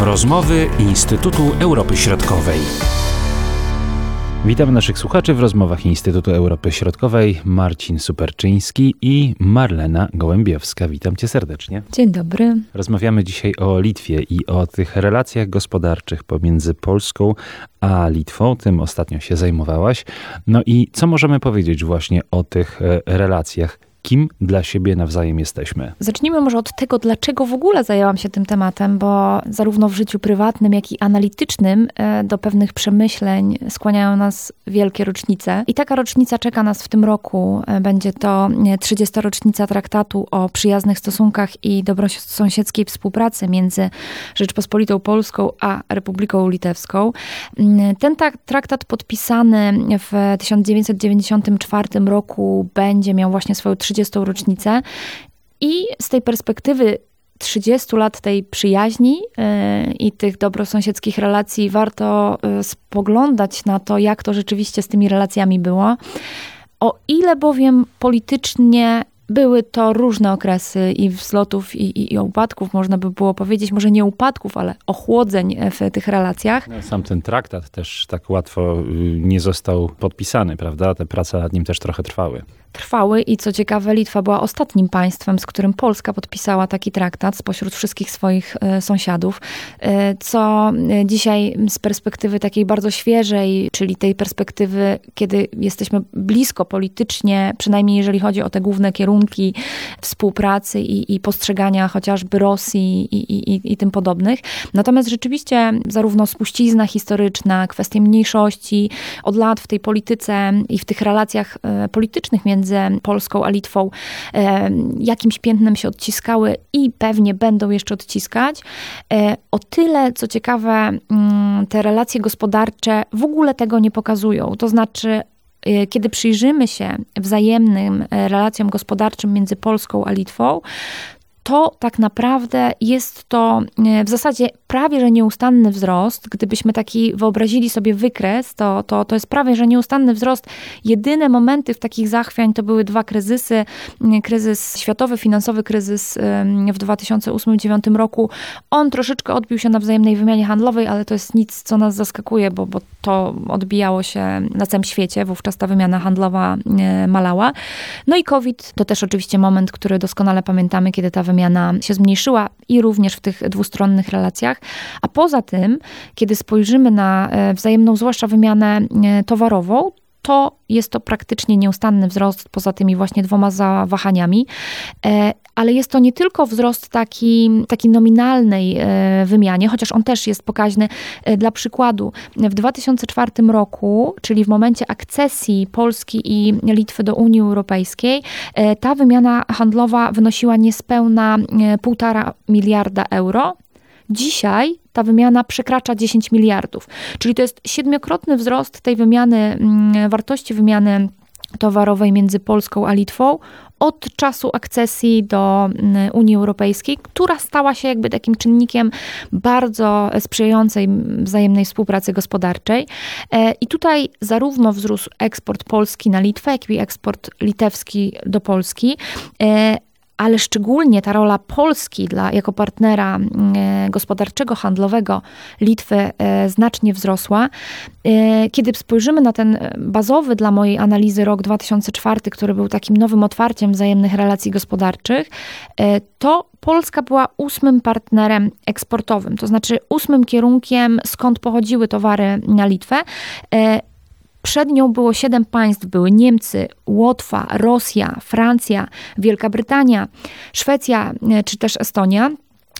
Rozmowy Instytutu Europy Środkowej. Witam naszych słuchaczy w rozmowach Instytutu Europy Środkowej. Marcin Superczyński i Marlena Gołębiowska. Witam cię serdecznie. Dzień dobry. Rozmawiamy dzisiaj o Litwie i o tych relacjach gospodarczych pomiędzy Polską a Litwą. Tym ostatnio się zajmowałaś. No i co możemy powiedzieć właśnie o tych e, relacjach? Kim dla siebie nawzajem jesteśmy. Zacznijmy może od tego, dlaczego w ogóle zajęłam się tym tematem, bo zarówno w życiu prywatnym, jak i analitycznym e, do pewnych przemyśleń skłaniają nas wielkie rocznice. I taka rocznica czeka nas w tym roku. E, będzie to 30. rocznica traktatu o przyjaznych stosunkach i dobrosąsiedzkiej współpracy między Rzeczpospolitą Polską a Republiką Litewską. Mm, ten traktat podpisany w 1994 roku będzie miał właśnie swoją 30 30. rocznicę. I z tej perspektywy 30 lat tej przyjaźni yy, i tych dobrosąsiedzkich relacji warto yy, spoglądać na to, jak to rzeczywiście z tymi relacjami było. O ile bowiem politycznie były to różne okresy i wzlotów, i, i, i, upadków, można by było powiedzieć, może nie upadków, ale ochłodzeń w tych relacjach. No, sam ten traktat też tak łatwo y, nie został podpisany, prawda? Te prace nad nim też trochę trwały trwały i co ciekawe, Litwa była ostatnim państwem, z którym Polska podpisała taki traktat spośród wszystkich swoich e, sąsiadów, e, co e, dzisiaj z perspektywy takiej bardzo świeżej, czyli tej perspektywy, kiedy jesteśmy blisko politycznie, przynajmniej jeżeli chodzi o te główne kierunki współpracy i, i postrzegania chociażby Rosji i, i, i tym podobnych. Natomiast rzeczywiście zarówno spuścizna historyczna, kwestie mniejszości, od lat w tej polityce i w tych relacjach politycznych między między Polską a Litwą e, jakimś piętnem się odciskały i pewnie będą jeszcze odciskać. E, o tyle, co ciekawe, mm, te relacje gospodarcze w ogóle tego nie pokazują. To znaczy, e, kiedy przyjrzymy się wzajemnym relacjom gospodarczym między Polską a Litwą, to tak naprawdę jest to e, w zasadzie prawie że nieustanny wzrost. Gdybyśmy taki wyobrazili sobie wykres, to, to, to jest prawie że nieustanny wzrost. Jedyne momenty w takich zachwiań to były dwa kryzysy. Kryzys światowy, finansowy kryzys w 2008-2009 roku. On troszeczkę odbił się na wzajemnej wymianie handlowej, ale to jest nic, co nas zaskakuje, bo, bo to odbijało się na całym świecie. Wówczas ta wymiana handlowa e, malała. No i COVID to też oczywiście moment, który doskonale pamiętamy, kiedy ta wymiana wymiana się zmniejszyła i również w tych dwustronnych relacjach. A poza tym, kiedy spojrzymy na e, wzajemną, zwłaszcza wymianę e, towarową, to jest to praktycznie nieustanny wzrost poza tymi właśnie dwoma zawahaniami, e, ale jest to nie tylko wzrost taki, taki nominalnej e, wymianie, chociaż on też jest pokaźny. E, dla przykładu, w 2004 roku, czyli w momencie akcesji Polski i Litwy do Unii Europejskiej, ta wymiana handlowa wynosiła niespełna 1,5 miliarda euro. Dzisiaj ta wymiana przekracza 10 miliardów. Czyli to jest siedmiokrotny wzrost tej wymiany, mm, wartości wymiany towarowej między Polską a Litwą od czasu akcesji do mm, Unii Europejskiej, która stała się jakby takim czynnikiem bardzo sprzyjającej wzajemnej współpracy gospodarczej. E, I tutaj zarówno wzrósł eksport Polski na Litwę, jak i eksport litewski do Polski e, ale szczególnie ta rola Polski dla, jako partnera mm, e, gospodarczego, handlowego Litwy e, znacznie wzrosła. E, kiedy spojrzymy na ten bazowy dla mojej analizy rok 2004, który był takim nowym otwarciem wzajemnych relacji gospodarczych, to Polska była ósmym partnerem eksportowym, to znaczy ósmym kierunkiem, skąd pochodziły towary na Litwę. Przed nią było siedem państw, były Niemcy, Łotwa, Rosja, Francja, Wielka Brytania, Szwecja e, czy też Estonia.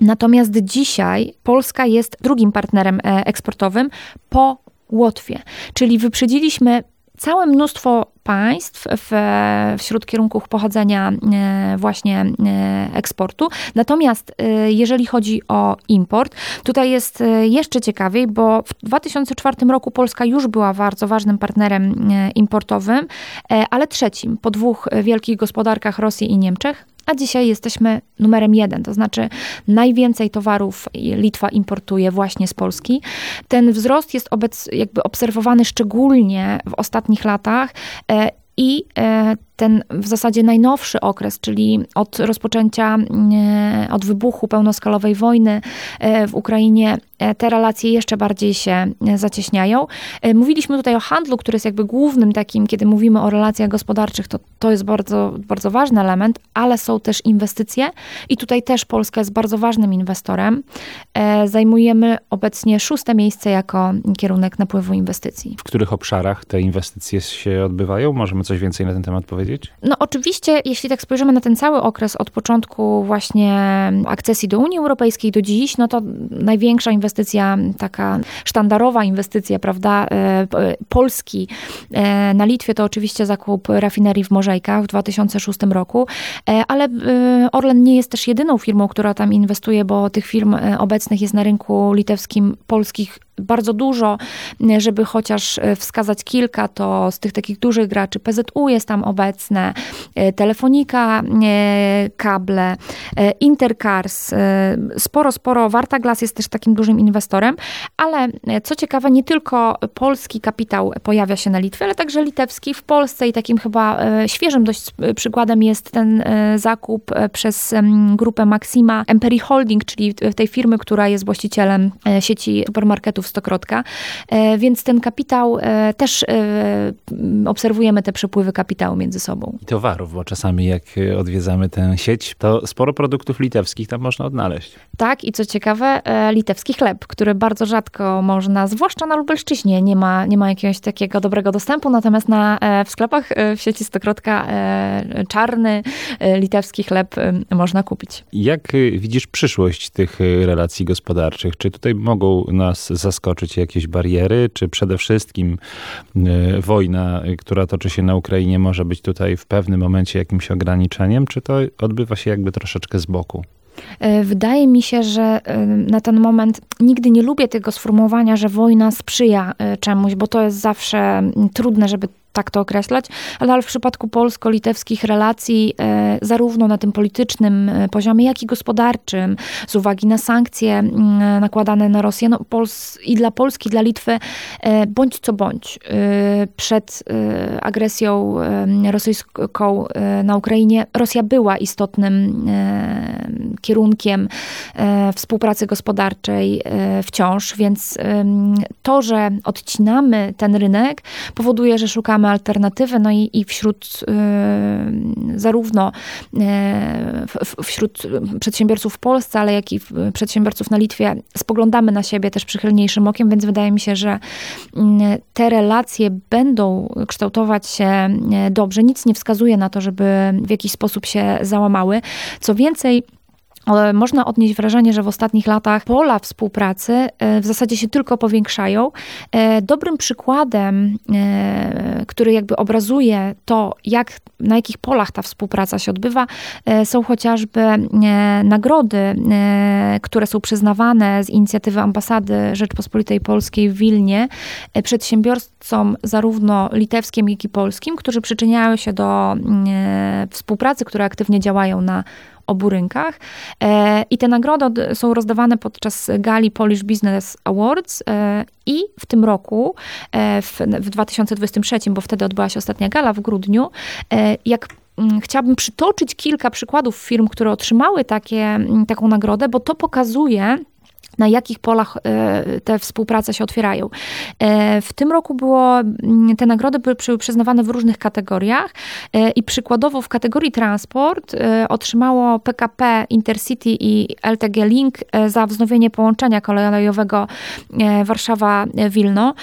Natomiast dzisiaj Polska jest drugim partnerem e, eksportowym po Łotwie, czyli wyprzedziliśmy całe mnóstwo państw w, wśród kierunków pochodzenia e, właśnie e, eksportu. Natomiast e, jeżeli chodzi o import, tutaj jest jeszcze ciekawiej, bo w 2004 roku Polska już była bardzo ważnym partnerem importowym, ale trzecim po dwóch wielkich gospodarkach Rosji i Niemczech a dzisiaj jesteśmy numerem jeden, to znaczy najwięcej towarów Litwa importuje właśnie z Polski. Ten wzrost jest obec, jakby obserwowany szczególnie w ostatnich latach e, i e, ten w zasadzie najnowszy okres, czyli od rozpoczęcia, od wybuchu pełnoskalowej wojny w Ukrainie, te relacje jeszcze bardziej się zacieśniają. Mówiliśmy tutaj o handlu, który jest jakby głównym takim, kiedy mówimy o relacjach gospodarczych, to to jest bardzo, bardzo ważny element, ale są też inwestycje i tutaj też Polska jest bardzo ważnym inwestorem. Zajmujemy obecnie szóste miejsce jako kierunek napływu inwestycji. W których obszarach te inwestycje się odbywają? Możemy coś więcej na ten temat powiedzieć? No oczywiście, jeśli tak spojrzymy na ten cały okres od początku właśnie akcesji do Unii Europejskiej do dziś, no to największa inwestycja, taka sztandarowa inwestycja, prawda, e, Polski e, na Litwie to oczywiście zakup rafinerii w Morzejkach w 2006 roku, e, ale Orlen nie jest też jedyną firmą, która tam inwestuje, bo tych firm obecnych jest na rynku litewskim, polskich bardzo dużo, żeby chociaż e, wskazać kilka, to z tych takich dużych graczy PZU jest tam obecne, e, Telefonika, e, kable, Intercars, sporo, sporo. Warta Glass jest też takim dużym inwestorem, ale co ciekawe, nie tylko polski kapitał pojawia się na Litwie, ale także litewski w Polsce i takim chyba świeżym dość przykładem jest ten zakup przez grupę Maxima Emperi Holding, czyli tej firmy, która jest właścicielem sieci supermarketów stokrotka, e, więc ten kapitał e, też e, obserwujemy te przepływy kapitału między sobą. I towarów, bo czasami jak odwiedzamy tę sieć, to sporo produktów litewskich tam można odnaleźć. Tak i co ciekawe, litewski chleb, który bardzo rzadko można, zwłaszcza na Lubelszczyźnie, nie ma, nie ma jakiegoś takiego dobrego dostępu, natomiast na, w sklepach w sieci Stokrotka czarny litewski chleb można kupić. Jak widzisz przyszłość tych relacji gospodarczych? Czy tutaj mogą nas zaskoczyć jakieś bariery, czy przede wszystkim e, wojna, która toczy się na Ukrainie, może być tutaj w pewnym momencie jakimś ograniczeniem, czy to odbywa się jakby troszeczkę z boku? E, wydaje mi się, że e, na ten moment nigdy nie lubię tego sformułowania, że wojna sprzyja czemuś, bo to jest zawsze trudne, żeby tak to określać, ale w przypadku polsko-litewskich relacji, e, zarówno na tym politycznym e, poziomie, jak i gospodarczym, z uwagi na sankcje nakładane na Rosję, no, Pols i dla Polski, i dla Litwy, e, bądź co bądź, przed agresją rosyjską na Ukrainie, Rosja była istotnym kierunkiem współpracy gospodarczej wciąż, więc to, że odcinamy ten rynek, powoduje, że szukamy mamy alternatywy, no i, i wśród y, zarówno y, wśród przedsiębiorców w Polsce, ale jak i przedsiębiorców na Litwie spoglądamy na siebie też przychylniejszym okiem, więc wydaje mi się, że y, te relacje będą kształtować się dobrze. Nic nie wskazuje na to, żeby w jakiś sposób się załamały. Co więcej, można odnieść wrażenie, że w ostatnich latach pola współpracy e, w zasadzie się tylko powiększają. E, dobrym przykładem, e, który jakby obrazuje to, jak, na jakich polach ta współpraca się odbywa, są chociażby nagrody, które są przyznawane z inicjatywy Ambasady Rzeczpospolitej Polskiej w Wilnie przedsiębiorcom zarówno litewskim, jak i polskim, którzy przyczyniają się do współpracy, które aktywnie działają na obu rynkach. E, I te nagrody są rozdawane podczas gali Polish Business Awards e, i w tym roku, e, w, w 2023, bo wtedy odbyła się ostatnia gala w grudniu, jak Chciałabym przytoczyć kilka przykładów firm, które otrzymały takie, taką nagrodę, bo to pokazuje, na jakich polach e, te współprace się otwierają. E, w tym roku było, mm, te nagrody były przyznawane w różnych kategoriach e, i przykładowo w kategorii transport otrzymało PKP Intercity i LTG Link za wznowienie połączenia kolejowego Warszawa-Wilno.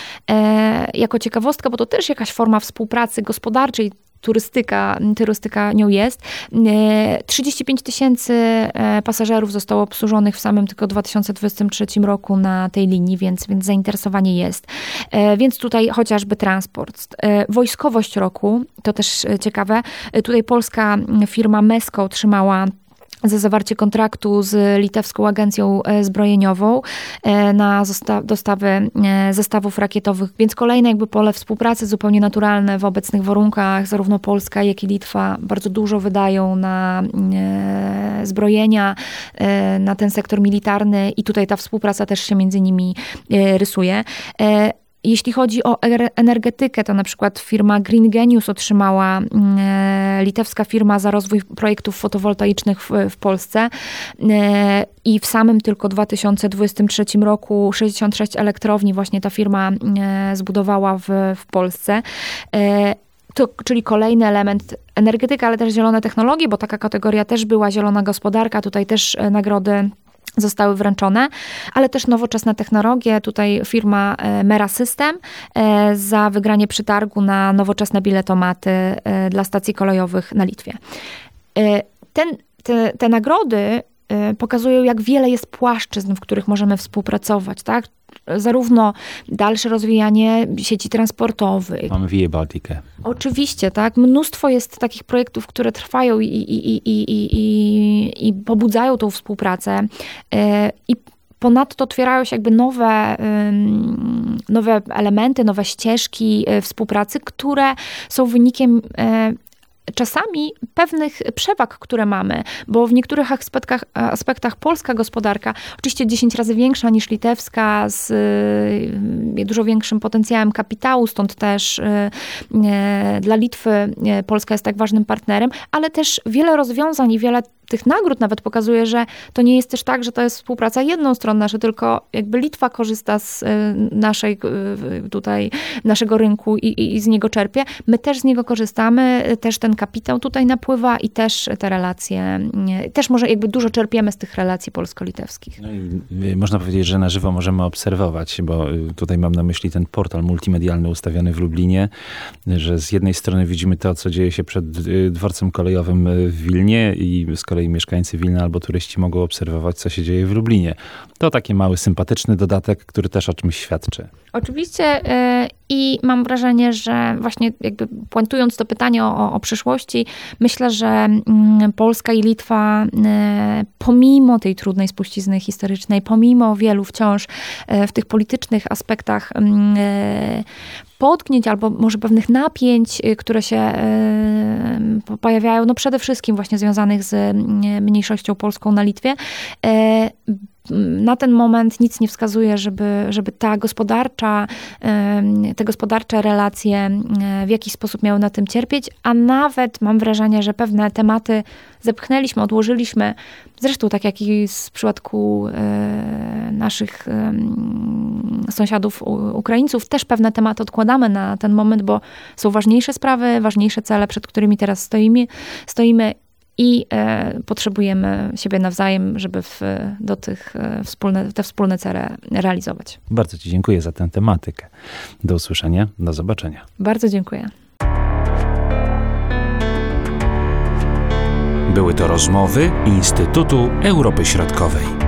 Jako ciekawostka, bo to też jakaś forma współpracy gospodarczej, turystyka, turystyka nią jest. 35 e, tysięcy e, pasażerów zostało obsłużonych w samym tylko 2023 roku na tej linii, więc, więc zainteresowanie jest. E, więc tutaj chociażby transport. Wojskowość roku, to też ciekawe, tutaj polska firma Mesko otrzymała za zawarcie kontraktu z litewską agencją e, zbrojeniową e, na dostawy e, zestawów rakietowych, więc kolejne jakby pole współpracy zupełnie naturalne w obecnych warunkach. Zarówno Polska, jak i Litwa bardzo dużo wydają na zbrojenia, na ten sektor militarny i tutaj ta współpraca też się między nimi rysuje. Jeśli chodzi o er- energetykę, to na przykład firma Green Genius otrzymała, mm, e, litewska firma za rozwój projektów fotowoltaicznych w, w Polsce e, i w samym tylko 2023 roku 66 elektrowni właśnie ta firma e, zbudowała w, w Polsce. To, czyli kolejny element energetyka, ale też zielone technologie, bo taka kategoria też była zielona gospodarka, tutaj też nagrody zostały wręczone, ale też nowoczesne technologie. Tutaj firma e, Mera System e, za wygranie przetargu na nowoczesne biletomaty e, dla stacji kolejowych na Litwie. Ten, te, te nagrody pokazują, jak wiele jest płaszczyzn, w których możemy współpracować, tak? Zarówno dalsze rozwijanie sieci transportowych, Mamy Via Baltikę. Oczywiście, tak. Mnóstwo jest takich projektów, które trwają i, i, i, i, i, i, pobudzają tą współpracę. E, I ponadto otwierają się jakby nowe, nowe elementy, nowe ścieżki e, współpracy, które są wynikiem czasami pewnych przewag, które mamy, bo w niektórych aspektach, aspektach polska gospodarka, oczywiście 10 razy większa niż litewska, z y, dużo większym potencjałem kapitału, stąd też y, y, dla Litwy Polska jest tak ważnym partnerem, ale też wiele rozwiązań i wiele tych nagród nawet pokazuje, że to nie jest też tak, że to jest współpraca jednostronna, że tylko jakby Litwa korzysta z y, naszej y, tutaj, naszego rynku i, i, i z niego czerpie. My też z niego korzystamy, też ten kapitał tutaj napływa i też te relacje, y, też może jakby dużo czerpiemy z tych relacji polsko-litewskich. No i można powiedzieć, że na żywo możemy obserwować, bo tutaj mam na myśli ten portal multimedialny ustawiony w Lublinie, że z jednej strony widzimy to, co dzieje się przed dworcem kolejowym w Wilnie i z kolei mieszkańcy Wilna albo turyści mogą obserwować, co się dzieje w Lublinie. To taki mały, sympatyczny dodatek, który też o czymś świadczy. Oczywiście y, i mam wrażenie, że właśnie jakby puentując to pytanie o, o przyszłości, myślę, że mm, Polska i Litwa y, pomimo tej trudnej spuścizny historycznej, pomimo wielu wciąż y, w tych politycznych aspektach mm, y, potknięć albo może pewnych napięć, które się po- pojawiają, no przede wszystkim właśnie związanych z y, mniejszością polską na Litwie, na ten moment nic nie wskazuje, żeby, żeby ta gospodarcza, te gospodarcze relacje w jakiś sposób miały na tym cierpieć, a nawet mam wrażenie, że pewne tematy zepchnęliśmy, odłożyliśmy. Zresztą tak jak i w przypadku e, naszych sąsiadów Ukraińców, też pewne tematy odkładamy na ten moment, bo są ważniejsze sprawy, ważniejsze cele, przed którymi teraz stoimy, stoimy i e, potrzebujemy siebie nawzajem, żeby w, do tych e, wspólne, te wspólne cele realizować. Bardzo Ci dziękuję za tę tematykę. Do usłyszenia, do zobaczenia. Bardzo dziękuję. Były to rozmowy Instytutu Europy Środkowej.